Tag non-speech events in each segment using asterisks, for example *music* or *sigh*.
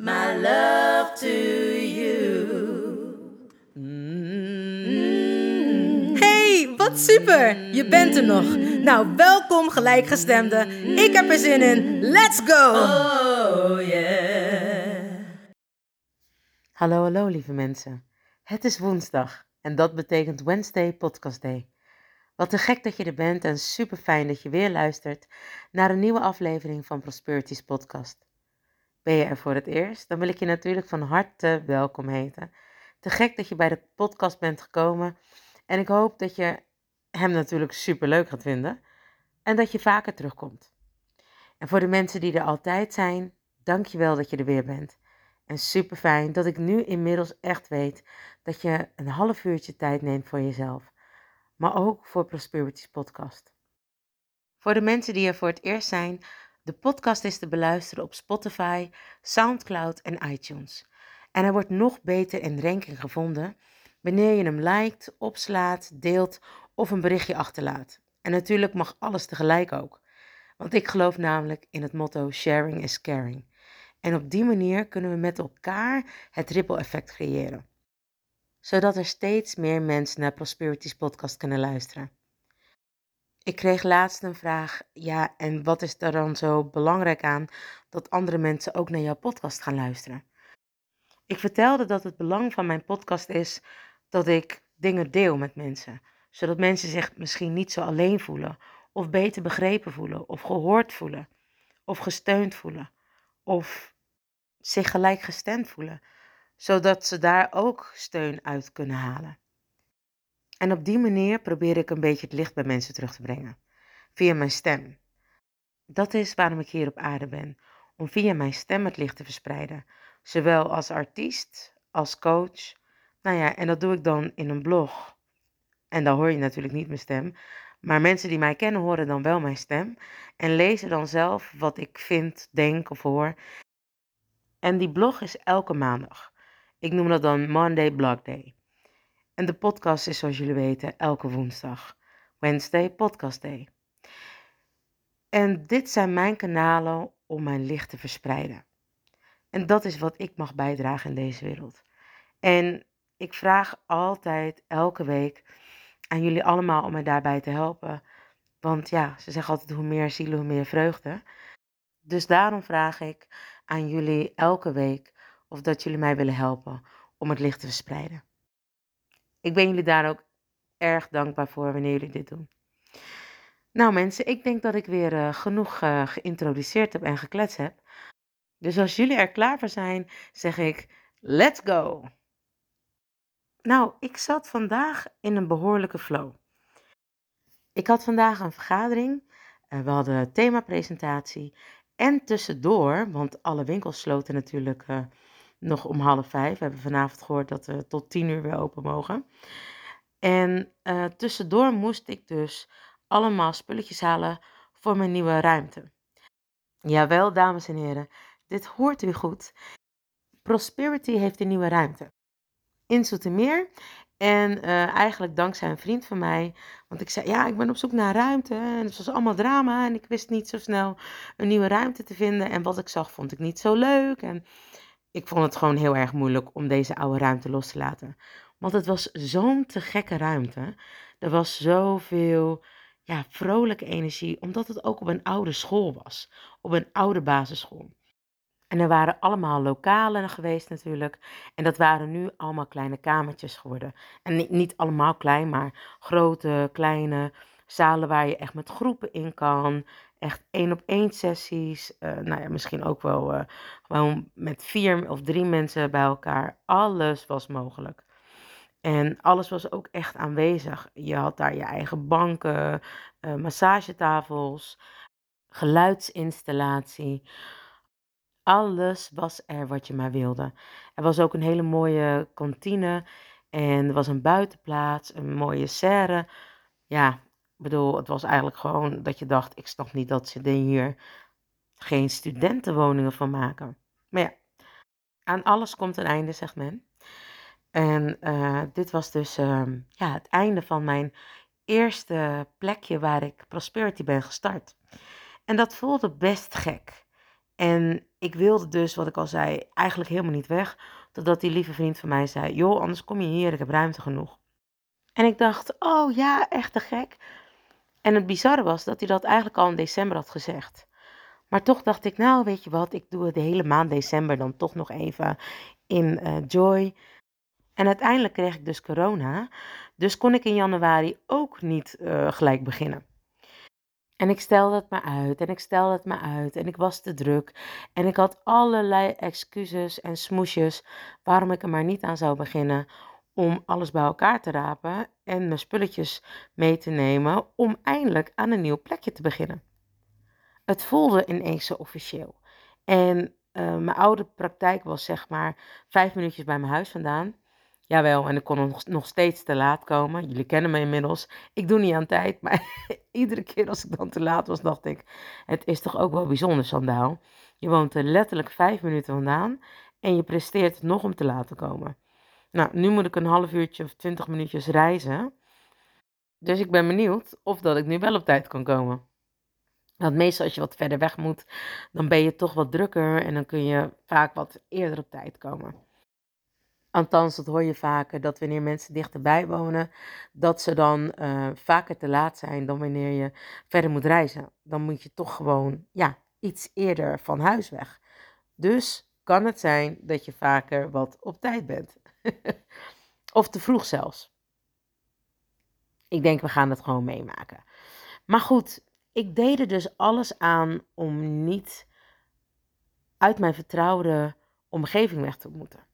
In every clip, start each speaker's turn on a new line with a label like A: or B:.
A: my love to you.
B: Hey, wat super! Je bent er nog. Nou, welkom gelijkgestemde. Ik heb er zin in. Let's go!
A: Oh yeah.
C: Hallo, hallo lieve mensen. Het is woensdag en dat betekent Wednesday Podcast Day. Wat te gek dat je er bent en super fijn dat je weer luistert naar een nieuwe aflevering van Prosperity's podcast. Ben je er voor het eerst? Dan wil ik je natuurlijk van harte welkom heten. Te gek dat je bij de podcast bent gekomen en ik hoop dat je hem natuurlijk super leuk gaat vinden en dat je vaker terugkomt. En voor de mensen die er altijd zijn, dank je wel dat je er weer bent. En super fijn dat ik nu inmiddels echt weet dat je een half uurtje tijd neemt voor jezelf. Maar ook voor Prosperity's podcast. Voor de mensen die er voor het eerst zijn, de podcast is te beluisteren op Spotify, SoundCloud en iTunes. En hij wordt nog beter in ranking gevonden wanneer je hem liked, opslaat, deelt of een berichtje achterlaat. En natuurlijk mag alles tegelijk ook. Want ik geloof namelijk in het motto sharing is caring. En op die manier kunnen we met elkaar het ripple effect creëren. Zodat er steeds meer mensen naar Prosperity's podcast kunnen luisteren. Ik kreeg laatst een vraag, ja, en wat is er dan zo belangrijk aan dat andere mensen ook naar jouw podcast gaan luisteren? Ik vertelde dat het belang van mijn podcast is dat ik dingen deel met mensen, zodat mensen zich misschien niet zo alleen voelen, of beter begrepen voelen, of gehoord voelen, of gesteund voelen, of zich gelijkgestemd voelen, zodat ze daar ook steun uit kunnen halen. En op die manier probeer ik een beetje het licht bij mensen terug te brengen, via mijn stem. Dat is waarom ik hier op aarde ben, om via mijn stem het licht te verspreiden, zowel als artiest, als coach. Nou ja, en dat doe ik dan in een blog. En dan hoor je natuurlijk niet mijn stem, maar mensen die mij kennen horen dan wel mijn stem en lezen dan zelf wat ik vind, denk of hoor. En die blog is elke maandag. Ik noem dat dan Monday Blog Day. En de podcast is zoals jullie weten elke woensdag. Wednesday Podcast Day. En dit zijn mijn kanalen om mijn licht te verspreiden. En dat is wat ik mag bijdragen in deze wereld. En ik vraag altijd, elke week, aan jullie allemaal om mij daarbij te helpen. Want ja, ze zeggen altijd hoe meer zielen, hoe meer vreugde. Dus daarom vraag ik aan jullie elke week of dat jullie mij willen helpen om het licht te verspreiden. Ik ben jullie daar ook erg dankbaar voor wanneer jullie dit doen. Nou mensen, ik denk dat ik weer uh, genoeg uh, geïntroduceerd heb en gekletst heb. Dus als jullie er klaar voor zijn, zeg ik let's go. Nou, ik zat vandaag in een behoorlijke flow. Ik had vandaag een vergadering, uh, we hadden een themapresentatie en tussendoor, want alle winkels sloten natuurlijk nog om half vijf. We hebben vanavond gehoord dat we tot tien uur weer open mogen. En uh, tussendoor moest ik dus allemaal spulletjes halen voor mijn nieuwe ruimte. Jawel, dames en heren, dit hoort u goed. Prosperity heeft een nieuwe ruimte. In Zoetermeer. En uh, eigenlijk dankzij een vriend van mij. Want ik zei, ja, ik ben op zoek naar ruimte. En het was allemaal drama. En ik wist niet zo snel een nieuwe ruimte te vinden. En wat ik zag, vond ik niet zo leuk. En ik vond het gewoon heel erg moeilijk om deze oude ruimte los te laten. Want het was zo'n te gekke ruimte. Er was zoveel ja, vrolijke energie, omdat het ook op een oude school was. Op een oude basisschool. En er waren allemaal lokalen geweest natuurlijk. En dat waren nu allemaal kleine kamertjes geworden. En niet, niet allemaal klein, maar grote, kleine zalen waar je echt met groepen in kan. Echt één op één sessies. Uh, nou ja, misschien ook wel uh, gewoon met vier of drie mensen bij elkaar. Alles was mogelijk. En alles was ook echt aanwezig. Je had daar je eigen banken, uh, massagetafels, geluidsinstallatie. Alles was er wat je maar wilde. Er was ook een hele mooie kantine en er was een buitenplaats, een mooie serre. Ja, ik bedoel, het was eigenlijk gewoon dat je dacht, ik snap niet dat ze er hier geen studentenwoningen van maken. Maar ja, aan alles komt een einde, zegt men. En uh, dit was dus uh, ja, het einde van mijn eerste plekje waar ik Prosperity ben gestart. En dat voelde best gek. En ik wilde dus, wat ik al zei, eigenlijk helemaal niet weg. Totdat die lieve vriend van mij zei: Joh, anders kom je hier, ik heb ruimte genoeg. En ik dacht: Oh ja, echt te gek. En het bizarre was dat hij dat eigenlijk al in december had gezegd. Maar toch dacht ik: Nou, weet je wat, ik doe het de hele maand december dan toch nog even in uh, Joy. En uiteindelijk kreeg ik dus corona. Dus kon ik in januari ook niet uh, gelijk beginnen. En ik stelde het maar uit en ik stelde het maar uit en ik was te druk. En ik had allerlei excuses en smoesjes waarom ik er maar niet aan zou beginnen om alles bij elkaar te rapen en mijn spulletjes mee te nemen om eindelijk aan een nieuw plekje te beginnen. Het voelde ineens zo officieel. En uh, mijn oude praktijk was zeg maar vijf minuutjes bij mijn huis vandaan. Jawel, en ik kon nog, steeds te laat komen. Jullie kennen me inmiddels. Ik doe niet aan tijd, *laughs* maar iedere keer als ik dan te laat was, dacht ik: het is toch ook wel bijzonder, Sandaal. Je woont er letterlijk vijf minuten vandaan en je presteert nog om te laten komen. Nou, nu moet ik een half uurtje of twintig minuutjes reizen. Dus ik ben benieuwd of dat ik nu wel op tijd kan komen. Want meestal als je wat verder weg moet, dan ben je toch wat drukker en dan kun je vaak wat eerder op tijd komen. Althans, dat hoor je vaker, dat wanneer mensen dichterbij wonen, dat ze dan uh, vaker te laat zijn dan wanneer je verder moet reizen. Dan moet je toch gewoon, ja, iets eerder van huis weg. Dus kan het zijn dat je vaker wat op tijd bent. *laughs* of te vroeg zelfs. Ik denk, we gaan het gewoon meemaken. Maar goed, ik deed er dus alles aan om niet uit mijn vertrouwde omgeving weg te moeten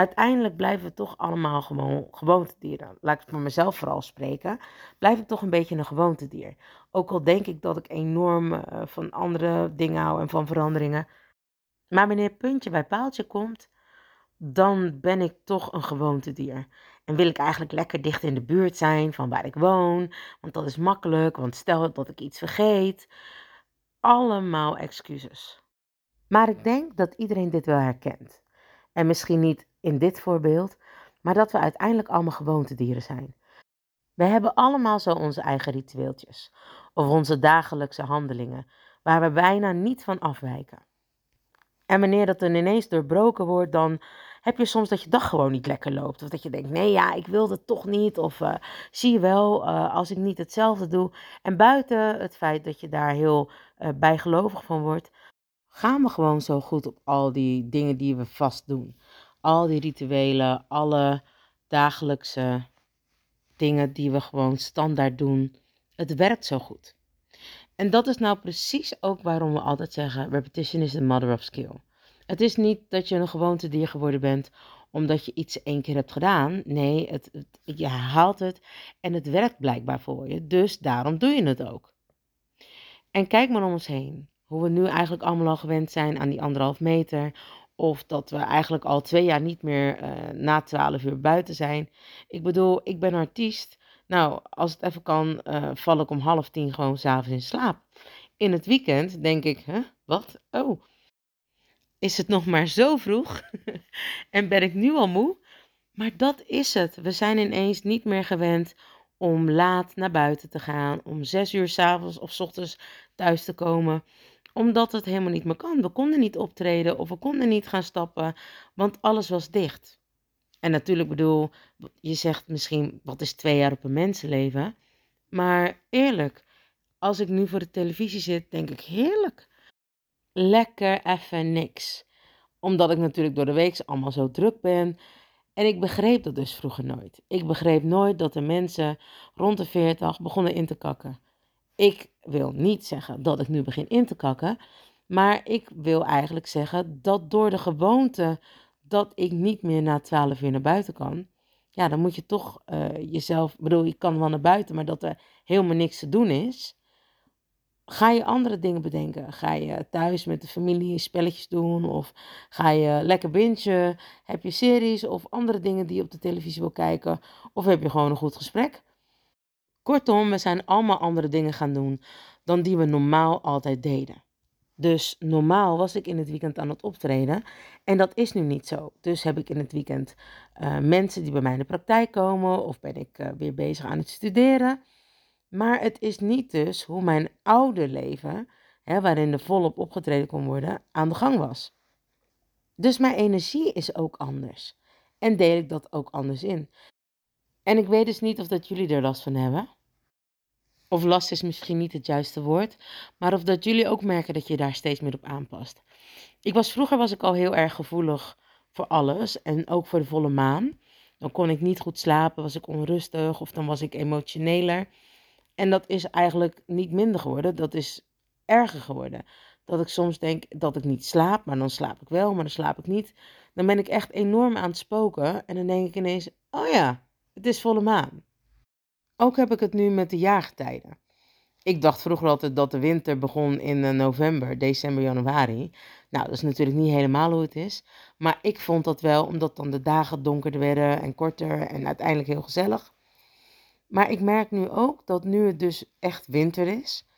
C: uiteindelijk blijven we toch allemaal gewoon gewoontedieren. Laat ik het voor mezelf vooral spreken. Blijf ik toch een beetje een gewoontedier. Ook al denk ik dat ik enorm uh, van andere dingen hou en van veranderingen. Maar wanneer puntje bij paaltje komt, dan ben ik toch een gewoontedier. En wil ik eigenlijk lekker dicht in de buurt zijn van waar ik woon. Want dat is makkelijk, want stel dat ik iets vergeet. Allemaal excuses. Maar ik denk dat iedereen dit wel herkent. En misschien niet in dit voorbeeld, maar dat we uiteindelijk allemaal gewoontedieren zijn. We hebben allemaal zo onze eigen ritueeltjes of onze dagelijkse handelingen waar we bijna niet van afwijken. En wanneer dat dan ineens doorbroken wordt, dan heb je soms dat je dag gewoon niet lekker loopt. Of dat je denkt, nee ja, ik wil dat toch niet. Of uh, zie je wel, uh, als ik niet hetzelfde doe. En buiten het feit dat je daar heel uh, bijgelovig van wordt, gaan we gewoon zo goed op al die dingen die we vast doen al die rituelen, alle dagelijkse dingen die we gewoon standaard doen. Het werkt zo goed. En dat is nou precies ook waarom we altijd zeggen: repetition is the mother of skill. Het is niet dat je een gewoontedier geworden bent omdat je iets één keer hebt gedaan. Nee, het, je herhaalt het en het werkt blijkbaar voor je. Dus daarom doe je het ook. En kijk maar om ons heen. Hoe we nu eigenlijk allemaal al gewend zijn aan die anderhalf meter. Of dat we eigenlijk al twee jaar niet meer uh, na twaalf uur buiten zijn. Ik bedoel, ik ben artiest. Nou, als het even kan, uh, val ik om half tien gewoon s'avonds in slaap. In het weekend denk ik, hè, wat? Oh, is het nog maar zo vroeg? *laughs* en ben ik nu al moe? Maar dat is het. We zijn ineens niet meer gewend om laat naar buiten te gaan, om zes uur s'avonds of s ochtends thuis te komen omdat het helemaal niet meer kan. We konden niet optreden of we konden niet gaan stappen, want alles was dicht. En natuurlijk bedoel, je zegt misschien, wat is twee jaar op een mensenleven? Maar eerlijk, als ik nu voor de televisie zit, denk ik heerlijk. Lekker even niks. Omdat ik natuurlijk door de week allemaal zo druk ben. En ik begreep dat dus vroeger nooit. Ik begreep nooit dat de mensen rond de 40 begonnen in te kakken. Ik wil niet zeggen dat ik nu begin in te kakken. Maar ik wil eigenlijk zeggen dat door de gewoonte dat ik niet meer na 12 uur naar buiten kan. Ja, dan moet je toch uh, jezelf. bedoel, je kan wel naar buiten, maar dat er helemaal niks te doen is. Ga je andere dingen bedenken? Ga je thuis met de familie spelletjes doen? Of ga je lekker bingen? Heb je series of andere dingen die je op de televisie wil kijken? Of heb je gewoon een goed gesprek? Kortom, we zijn allemaal andere dingen gaan doen dan die we normaal altijd deden. Dus normaal was ik in het weekend aan het optreden en dat is nu niet zo. Dus heb ik in het weekend uh, mensen die bij mij in de praktijk komen of ben ik uh, weer bezig aan het studeren. Maar het is niet dus hoe mijn oude leven, hè, waarin er volop opgetreden kon worden, aan de gang was. Dus mijn energie is ook anders. En deel ik dat ook anders in. En ik weet dus niet of dat jullie er last van hebben. Of last is misschien niet het juiste woord. Maar of dat jullie ook merken dat je daar steeds meer op aanpast. Ik was, vroeger was ik al heel erg gevoelig voor alles. En ook voor de volle maan. Dan kon ik niet goed slapen, was ik onrustig of dan was ik emotioneler. En dat is eigenlijk niet minder geworden, dat is erger geworden. Dat ik soms denk dat ik niet slaap, maar dan slaap ik wel, maar dan slaap ik niet. Dan ben ik echt enorm aan het spoken en dan denk ik ineens, oh ja, het is volle maan. Ook heb ik het nu met de jaargetijden. Ik dacht vroeger altijd dat de winter begon in eh, november, december, januari. Nou, dat is natuurlijk niet helemaal hoe het is. Maar ik vond dat wel, omdat dan de dagen donkerder werden en korter en uiteindelijk heel gezellig. Maar ik merk nu ook dat nu het dus echt winter is,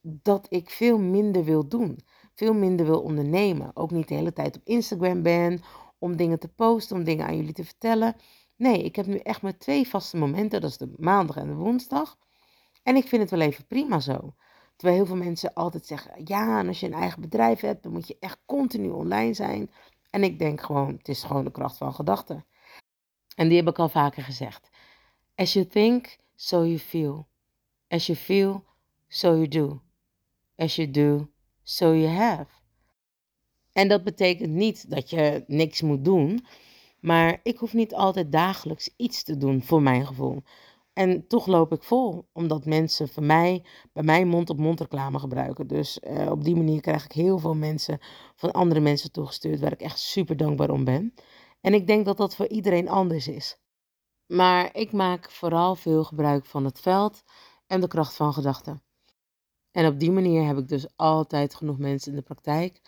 C: dat ik veel minder wil doen. Veel minder wil ondernemen. Ook niet de hele tijd op Instagram ben om dingen te posten, om dingen aan jullie te vertellen. Nee, ik heb nu echt maar twee vaste momenten. Dat is de maandag en de woensdag. En ik vind het wel even prima zo. Terwijl heel veel mensen altijd zeggen: ja, en als je een eigen bedrijf hebt, dan moet je echt continu online zijn. En ik denk gewoon: het is gewoon de kracht van gedachten. En die heb ik al vaker gezegd. As you think, so you feel. As you feel, so you do. As you do, so you have. En dat betekent niet dat je niks moet doen, maar ik hoef niet altijd dagelijks iets te doen voor mijn gevoel. En toch loop ik vol, omdat mensen van mij, bij mij mond-op-mond reclame gebruiken. Dus uh, op die manier krijg ik heel veel mensen van andere mensen toegestuurd, waar ik echt super dankbaar om ben. En ik denk dat dat voor iedereen anders is. Maar ik maak vooral veel gebruik van het veld en de kracht van gedachten. En op die manier heb ik dus altijd genoeg mensen in de praktijk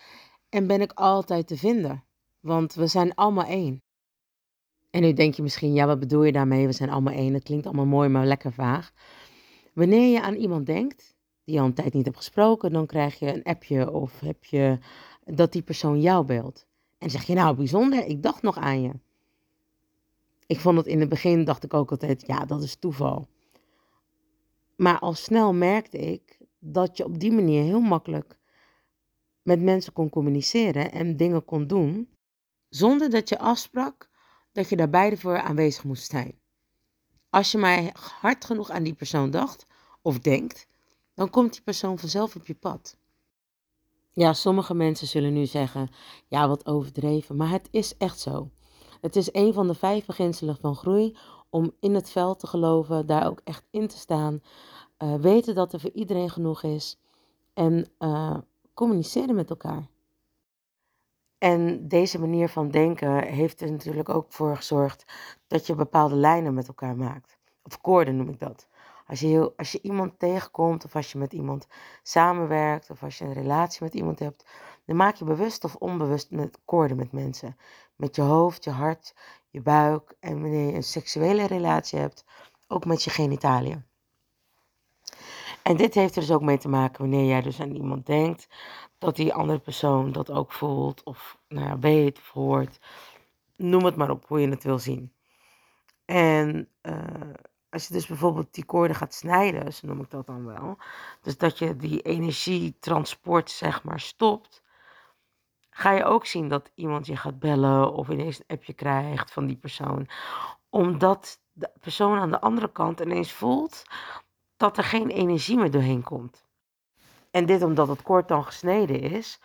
C: en ben ik altijd te vinden. Want we zijn allemaal één. En nu denk je misschien, ja, wat bedoel je daarmee? We zijn allemaal één. Dat klinkt allemaal mooi, maar lekker vaag. Wanneer je aan iemand denkt, die je al een tijd niet hebt gesproken, dan krijg je een appje of heb je dat die persoon jou belt. En zeg je, nou, bijzonder, ik dacht nog aan je. Ik vond het in het begin, dacht ik ook altijd, ja, dat is toeval. Maar al snel merkte ik dat je op die manier heel makkelijk met mensen kon communiceren en dingen kon doen, zonder dat je afsprak dat je daar beide voor aanwezig moest zijn. Als je maar hard genoeg aan die persoon dacht of denkt, dan komt die persoon vanzelf op je pad. Ja, sommige mensen zullen nu zeggen, ja, wat overdreven, maar het is echt zo. Het is een van de vijf beginselen van groei om in het veld te geloven, daar ook echt in te staan, uh, weten dat er voor iedereen genoeg is en uh, communiceren met elkaar. En deze manier van denken heeft er natuurlijk ook voor gezorgd dat je bepaalde lijnen met elkaar maakt. Of koorden noem ik dat. Als je, als je iemand tegenkomt, of als je met iemand samenwerkt, of als je een relatie met iemand hebt, dan maak je bewust of onbewust met koorden met mensen. Met je hoofd, je hart, je buik en wanneer je een seksuele relatie hebt, ook met je genitaliën. En dit heeft er dus ook mee te maken wanneer jij dus aan iemand denkt, dat die andere persoon dat ook voelt, of nou ja, weet of hoort. Noem het maar op hoe je het wil zien. En uh, als je dus bijvoorbeeld die koorden gaat snijden, zo noem ik dat dan wel. Dus dat je die energietransport zeg maar stopt. Ga je ook zien dat iemand je gaat bellen of ineens een appje krijgt van die persoon. Omdat de persoon aan de andere kant ineens voelt dat er geen energie meer doorheen komt. En dit omdat het koord dan gesneden is.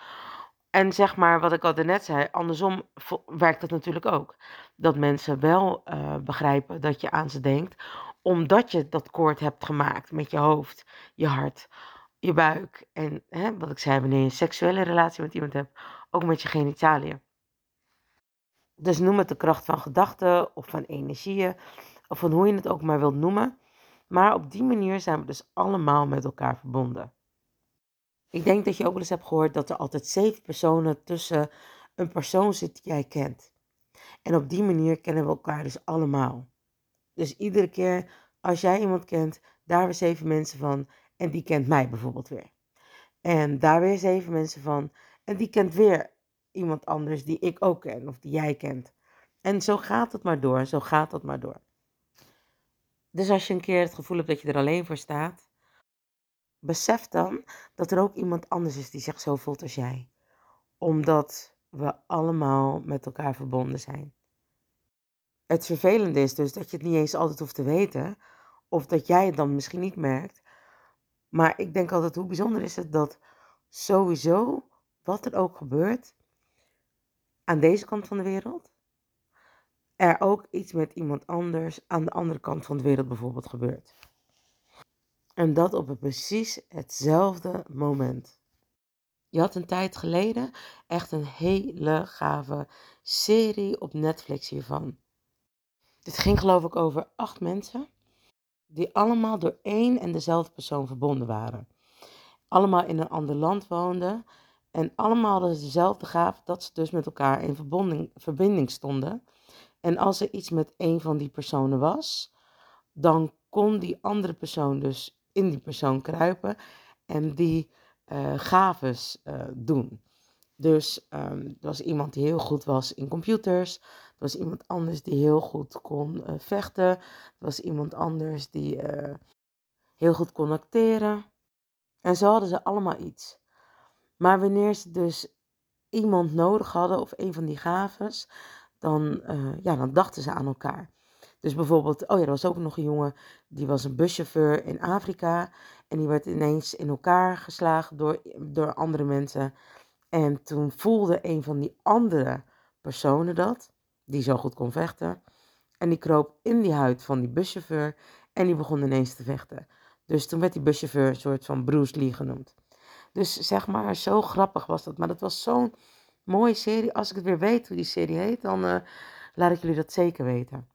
C: En zeg maar, wat ik al net zei, andersom werkt dat natuurlijk ook. Dat mensen wel uh, begrijpen dat je aan ze denkt, omdat je dat koord hebt gemaakt met je hoofd, je hart, je buik. En hè, wat ik zei, wanneer je een seksuele relatie met iemand hebt, ook met je genitaliën. Dus noem het de kracht van gedachten of van energieën, of van hoe je het ook maar wilt noemen. Maar op die manier zijn we dus allemaal met elkaar verbonden. Ik denk dat je ook wel eens hebt gehoord dat er altijd zeven personen tussen een persoon zit die jij kent. En op die manier kennen we elkaar dus allemaal. Dus iedere keer als jij iemand kent, daar weer zeven mensen van en die kent mij bijvoorbeeld weer. En daar weer zeven mensen van en die kent weer iemand anders die ik ook ken of die jij kent. En zo gaat het maar door, zo gaat het maar door. Dus als je een keer het gevoel hebt dat je er alleen voor staat, besef dan dat er ook iemand anders is die zich zo voelt als jij. Omdat we allemaal met elkaar verbonden zijn. Het vervelende is dus dat je het niet eens altijd hoeft te weten, of dat jij het dan misschien niet merkt. Maar ik denk altijd, hoe bijzonder is het dat sowieso, wat er ook gebeurt, aan deze kant van de wereld, er ook iets met iemand anders aan de andere kant van de wereld bijvoorbeeld gebeurt. En dat op precies hetzelfde moment. Je had een tijd geleden echt een hele gave serie op Netflix hiervan. Dit ging geloof ik over acht mensen die allemaal door één en dezelfde persoon verbonden waren. Allemaal in een ander land woonden en allemaal hadden dezelfde gave dat ze dus met elkaar in verbinding, verbinding stonden. En als er iets met een van die personen was, dan kon die andere persoon dus in die persoon kruipen en die uh, gaves uh, doen. Dus um, was iemand die heel goed was in computers. Er was iemand anders die heel goed kon uh, vechten. Er was iemand anders die heel goed kon acteren. En zo hadden ze allemaal iets. Maar wanneer ze dus iemand nodig hadden of een van die gaves, dan, ja, dan dachten ze aan elkaar. Dus bijvoorbeeld, oh ja, er was ook nog een jongen, die was een buschauffeur in Afrika. En die werd ineens in elkaar geslagen door, door andere mensen. En toen voelde een van die andere personen dat, die zo goed kon vechten. En die kroop in die huid van die buschauffeur en die begon ineens te vechten. Dus toen werd die buschauffeur een soort van Bruce Lee genoemd. Dus zeg maar, zo grappig was dat. Maar dat was zo'n mooie serie. Als ik het weer weet hoe die serie heet, dan uh, laat ik jullie dat zeker weten.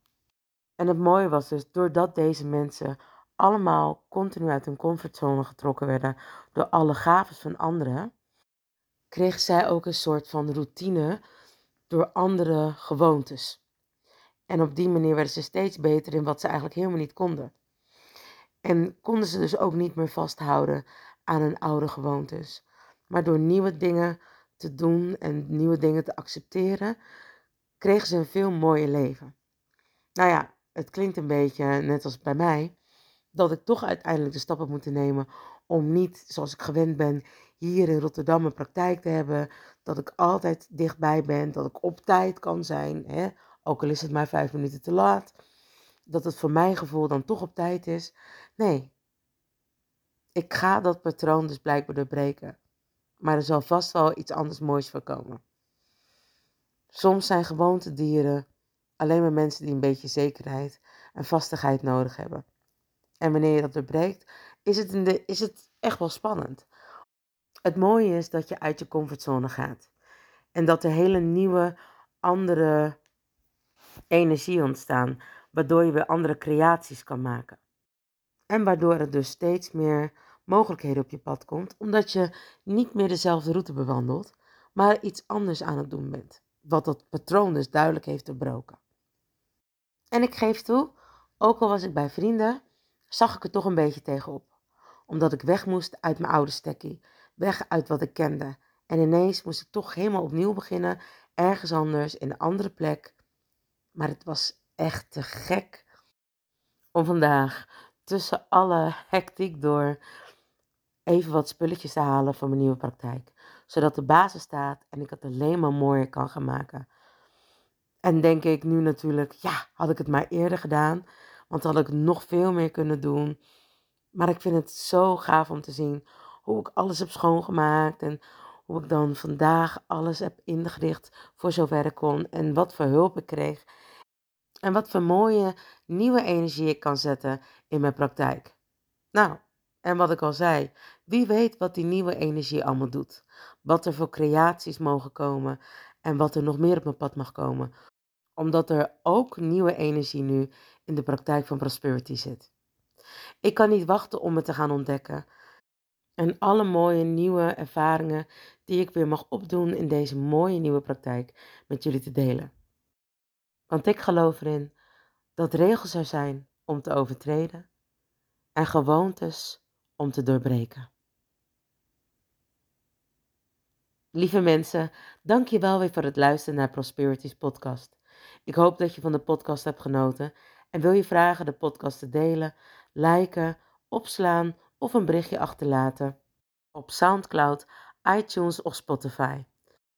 C: En het mooie was dus, doordat deze mensen allemaal continu uit hun comfortzone getrokken werden door alle gaves van anderen, kreeg zij ook een soort van routine door andere gewoontes. En op die manier werden ze steeds beter in wat ze eigenlijk helemaal niet konden. En konden ze dus ook niet meer vasthouden aan hun oude gewoontes. Maar door nieuwe dingen te doen en nieuwe dingen te accepteren, kregen ze een veel mooier leven. Nou ja, het klinkt een beetje net als bij mij, dat ik toch uiteindelijk de stappen moet nemen om niet, zoals ik gewend ben, hier in Rotterdam een praktijk te hebben. Dat ik altijd dichtbij ben, dat ik op tijd kan zijn, hè? ook al is het maar vijf minuten te laat. Dat het voor mijn gevoel dan toch op tijd is. Nee, ik ga dat patroon dus blijkbaar doorbreken. Maar er zal vast wel iets anders moois voor komen. Soms zijn gewoontedieren alleen maar mensen die een beetje zekerheid en vastigheid nodig hebben. En wanneer je dat doorbreekt, is het, de, is het echt wel spannend. Het mooie is dat je uit je comfortzone gaat. En dat er hele nieuwe, andere energie ontstaan, waardoor je weer andere creaties kan maken. En waardoor er dus steeds meer mogelijkheden op je pad komt, omdat je niet meer dezelfde route bewandelt, maar iets anders aan het doen bent. Wat dat patroon dus duidelijk heeft doorbroken. En ik geef toe, ook al was ik bij vrienden, zag ik er toch een beetje tegenop. Omdat ik weg moest uit mijn oude stekkie, weg uit wat ik kende. En ineens moest ik toch helemaal opnieuw beginnen, ergens anders, in een andere plek. Maar het was echt te gek om vandaag tussen alle hectiek door even wat spulletjes te halen voor mijn nieuwe praktijk. Zodat de basis staat en ik het alleen maar mooier kan gaan maken. En denk ik nu natuurlijk, ja, had ik het maar eerder gedaan. Want had ik nog veel meer kunnen doen. Maar ik vind het zo gaaf om te zien hoe ik alles heb schoongemaakt en hoe ik dan vandaag alles heb ingericht voor zover ik kon en wat voor hulp ik kreeg. En wat voor mooie nieuwe energie ik kan zetten in mijn praktijk. Nou, en wat ik al zei, wie weet wat die nieuwe energie allemaal doet. Wat er voor creaties mogen komen en wat er nog meer op mijn pad mag komen. Omdat er ook nieuwe energie nu in de praktijk van Prosperity zit. Ik kan niet wachten om het te gaan ontdekken. En alle mooie nieuwe ervaringen die ik weer mag opdoen in deze mooie nieuwe praktijk met jullie te delen. Want ik geloof erin dat regels er zijn om te overtreden en gewoontes om te doorbreken. Lieve mensen, dank je wel weer voor het luisteren naar Prosperities podcast. Ik hoop dat je van de podcast hebt genoten en wil je vragen de podcast te delen, liken, opslaan of een berichtje achterlaten op SoundCloud, iTunes of Spotify.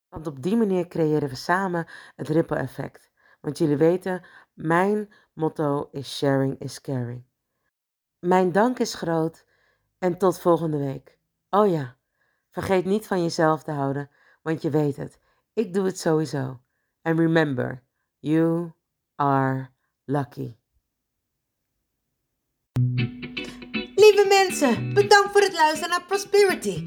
C: Want op die manier creëren we samen het ripple effect. Want jullie weten, mijn motto is sharing is caring. Mijn dank is groot en tot volgende week. Oh ja, vergeet niet van jezelf te houden, want je weet het. Ik doe het sowieso. And remember, you are lucky.
B: Lieve mensen, bedankt voor het luisteren naar Prosperity,